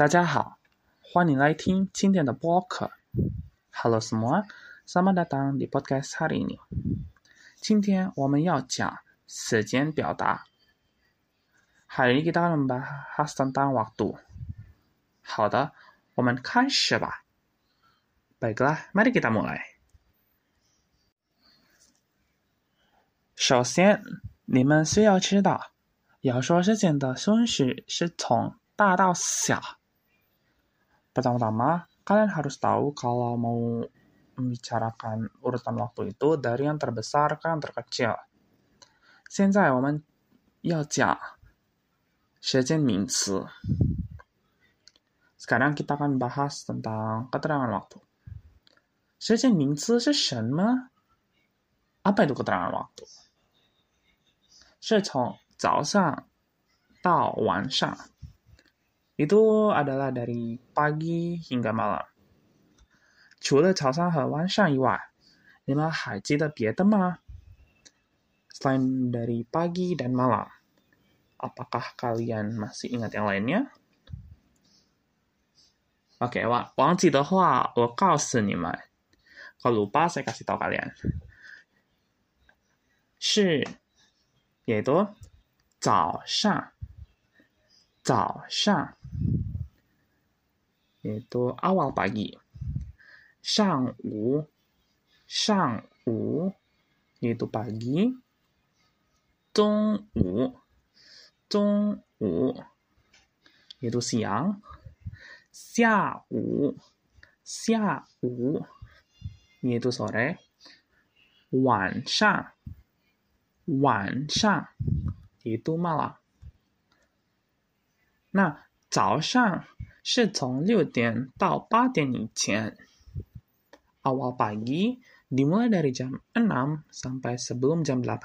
大家好，欢迎来听今天的播客。Halo semua, selamat datang di podcast hari ini。今天我们要讲时间表达。Hari ini kita akan membahas tentang waktu。好的，我们开始吧。Baiklah, mari kita mulai。首先，你们需要知道，要说事情的顺序是从大到小。Pertama-tama, kalian harus tahu kalau mau membicarakan urutan waktu itu dari yang terbesar ke yang terkecil. 现在我们要讲时间名词。Sekarang kita akan bahas tentang keterangan waktu. 时间名词是什么？Apa itu keterangan waktu？是从早上到晚上。 itu adalah dari pagi hingga malam. 除了早上和晚上以外，你们还记得别的吗？Selain dari pagi dan malam, apakah kalian masih ingat yang lainnya? Oke, okay, 忘忘记的话，我告诉你们。Kalau lupa, saya kasih tahu kalian. 是，yaitu 早上， 早上。yaitu awal pagi. Shang wu, shang wu, yaitu pagi. Zong wu, zong wu, yaitu siang. Xia wu, xia wu, yaitu sore. Wan shang, wan shang, yaitu malam. Nah, 早上是从六点到八点以前。Awal pagi dimulai dari jam 6 sampai sebelum jam 8.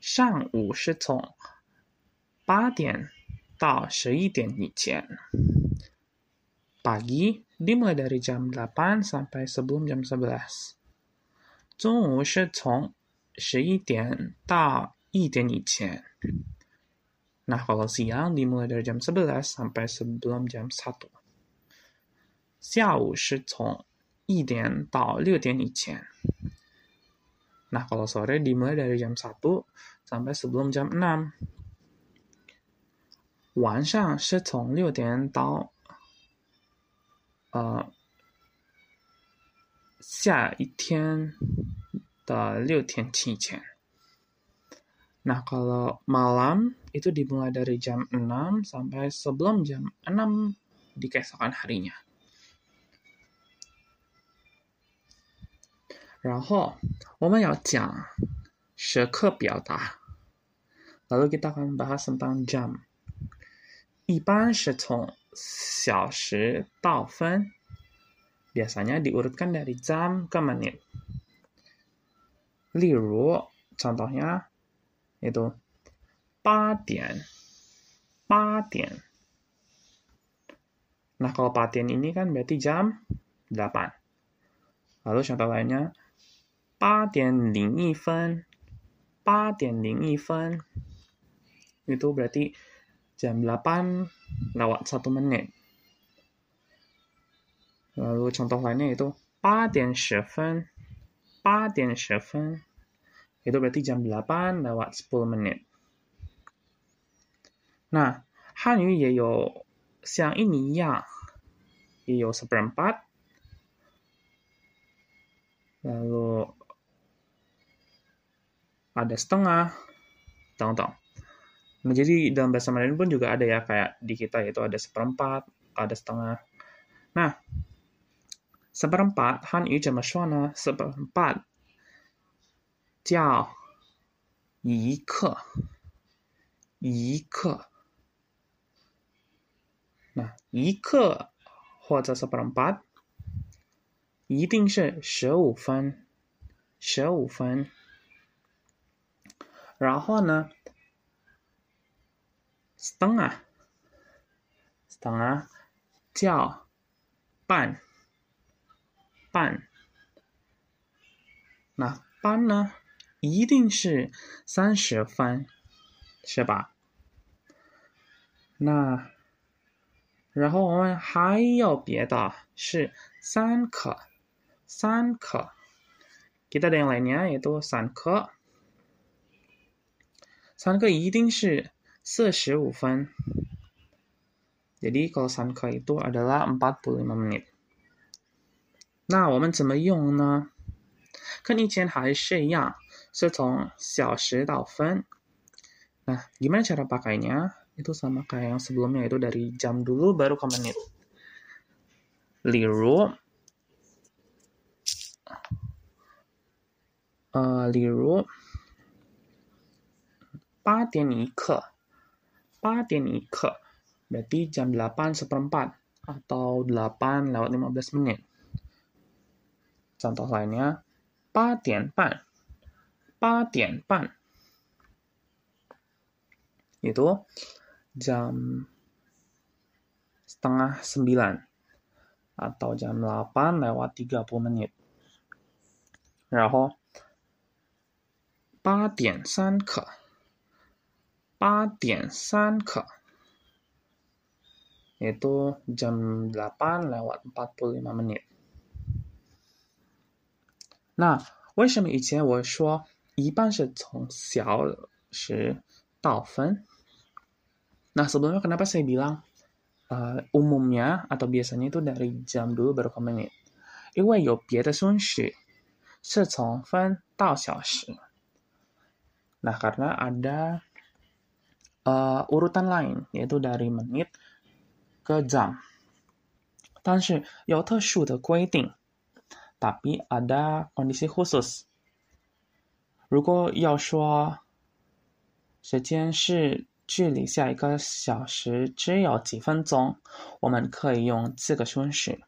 上午是从八点到十一点以前。Pagi dimulai dari jam 8 sampai sebelum jam 11. 中午是从十一点到一点以前。Nah, kalau siang dimulai dari jam 11 sampai sebelum jam 1. 下午是从一点到六点以前。Nah, kalau sore dimulai dari jam 1 sampai sebelum jam 6. 晚上是从六点到呃下一天的六点以前。Nah, kalau malam itu dimulai dari jam 6 sampai sebelum jam 6 di keesokan harinya. 然后我们要讲时刻表达，lalu kita akan bahas tentang jam。一般是从小时到分，biasanya diurutkan dari jam ke menit。例如，contohnya itu 八点，八点。Nah, kalau 八点 ini kan berarti jam 8. Lalu contoh lainnya, 八点零一分，八点零一分。Itu berarti jam 8 lewat 1 menit. Lalu contoh lainnya itu 八点十分，八点十分。 itu berarti jam 8 lewat 10 menit. Nah, Hanyu yeyo siang ini ya. yeyo seperempat. Lalu ada setengah. Tong-tong. Nah, jadi dalam bahasa Mandarin pun juga ada ya kayak di kita itu ada seperempat, ada setengah. Nah, seperempat Han Yu Jamashuana seperempat 叫一克，一克。那一克或者是八点八一定是十五分，十五分。然后呢，setengah，setengah 叫半，半。那半呢？一定是三十分，是吧？那然后我们还有别的是三课，三课。Kita ada yang lainnya yaitu 三课。三课一定是四十五分。Jadi kalau 三课 itu adalah 45 menit。那我们怎么用呢？跟以前还是一样，是从小时到分。Nah, gimana cara pakainya? Itu sama kayak yang sebelumnya, itu dari jam dulu baru ke menit. Liru. Uh, liru. 8点一刻。8点一刻. Berarti jam 8 seperempat atau 8 lewat 15 menit. Contoh lainnya, 8点半。 8点半。itu jam setengah sembilan atau jam 8 lewat 30 menit. 然后八点三刻，八点三刻 itu jam 8 lewat 45 menit. 那为什么以前我说 一半是从小时到分？Nah, sebelumnya kenapa saya bilang uh, umumnya atau biasanya itu dari jam dulu baru ke menit? 因为有别的顺序是从分到小时。Nah, karena ada uh, urutan lain yaitu dari menit ke jam. 但是有特殊的规定，tapi ada kondisi khusus。 如果要说时间是距离下一个小时只有几分钟，我们可以用这个顺序。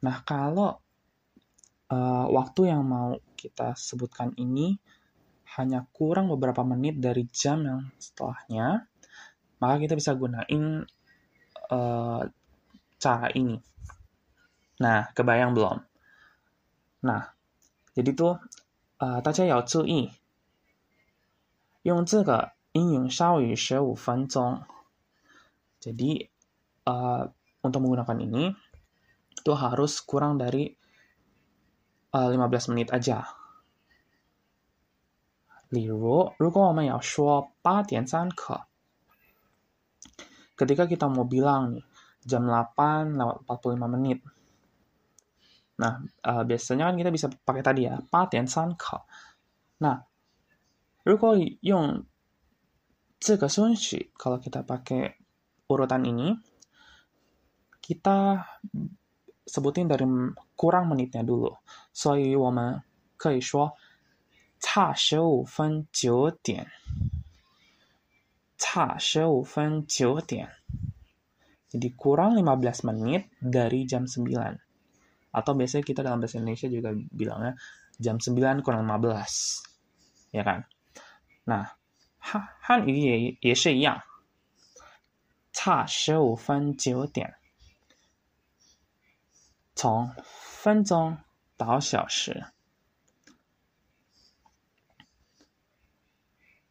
Nah kalau uh, waktu yang mau kita sebutkan ini hanya kurang beberapa menit dari jam yang setelahnya, maka kita bisa gunain uh, cara ini. Nah, kebayang belum? Nah, jadi tuh uh, 大家要注意，用这个英语少于十五分钟。Jadi uh, untuk menggunakan ini itu harus kurang dari uh, 15 menit aja. 例如，如果我们要说八点三刻，ketika kita mau bilang nih jam 8 lewat 45 menit. Nah, uh, biasanya kan kita bisa pakai tadi ya, 八点三刻。那如果用这个顺序 kalau kita pakai urutan ini kita sebutin dari kurang menitnya dulu. 所以我们可以说差十五分九点，差十五分九点。Jadi kurang 15 menit dari jam 9. atau biasanya kita dalam bahasa Indonesia juga bilangnya jam 9 kurang 15 ya kan? Nah Han Yu ye ye shi yang. Cha shi wu fan jiu dian. Cong fan zong dao xiao shi.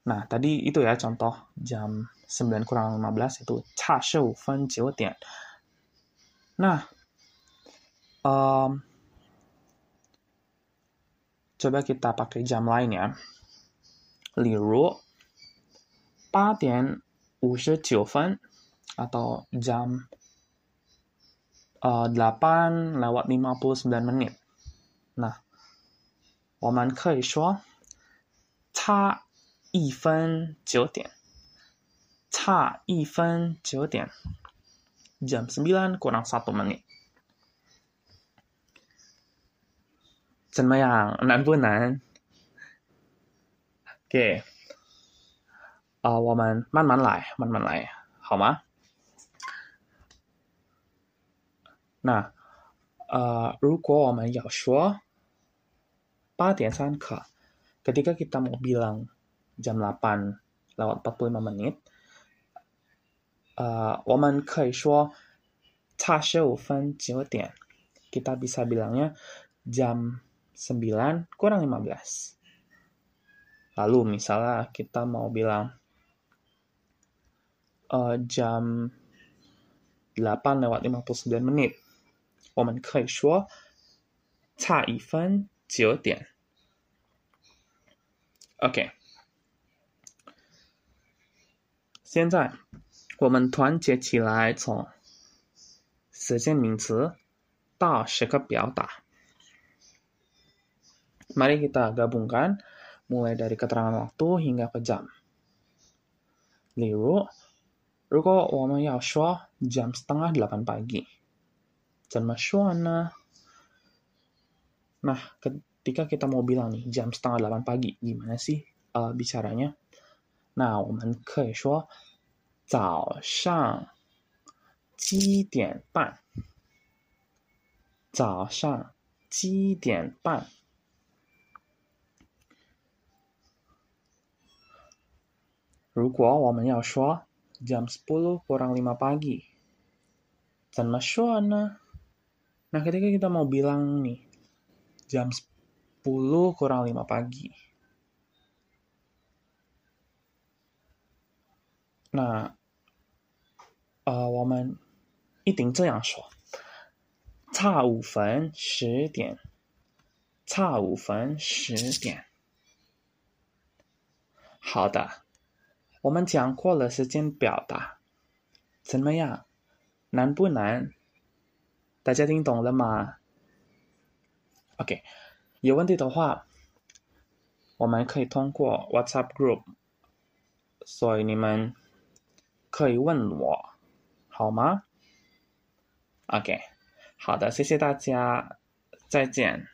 Nah, tadi itu ya contoh jam 9 kurang 15 itu cha wu fan jiu dian. Nah, um, coba kita pakai jam lain ya. 例如八点五十九分 atau jam uh, 8 lewat 59 menit. Nah, 我们可以说差一分九点，差一分九点，jam 9 kurang satu menit. 怎么样？难不难？OK。呃，我们慢慢来，慢慢来，好吗？那呃，如果我们要说八点三刻，ketika kita mau bilang jam 8 lewat 45 menit，呃，我们可以说差十五分九点，kita bisa bilangnya jam 9 kurang 15. Lalu misalnya kita mau bilang uh, jam 8 lewat 59 menit. 我们可以说差一分九点。OK，现在我们团结起来，从时间名词到时刻表达。 Mari kita gabungkan mulai dari keterangan waktu hingga ke jam. 例如，如果我们要说 jam setengah delapan pagi，怎么说呢？Nah, ketika kita mau bilang nih jam setengah delapan pagi, gimana sih uh, bicaranya? Nah, 我们可以说早上七点半，早上七点半。 如果我们要说 jam 10 kurang 5 pagi, sama ne? Nah, ketika kita mau bilang nih, jam 10 kurang 5 pagi. Nah, uh, 我们一定这样说：差五分十点，差五分十点。好的。 我们讲过了时间表达，怎么样？难不难？大家听懂了吗？OK，有问题的话，我们可以通过 WhatsApp group，所以你们可以问我，好吗？OK，好的，谢谢大家，再见。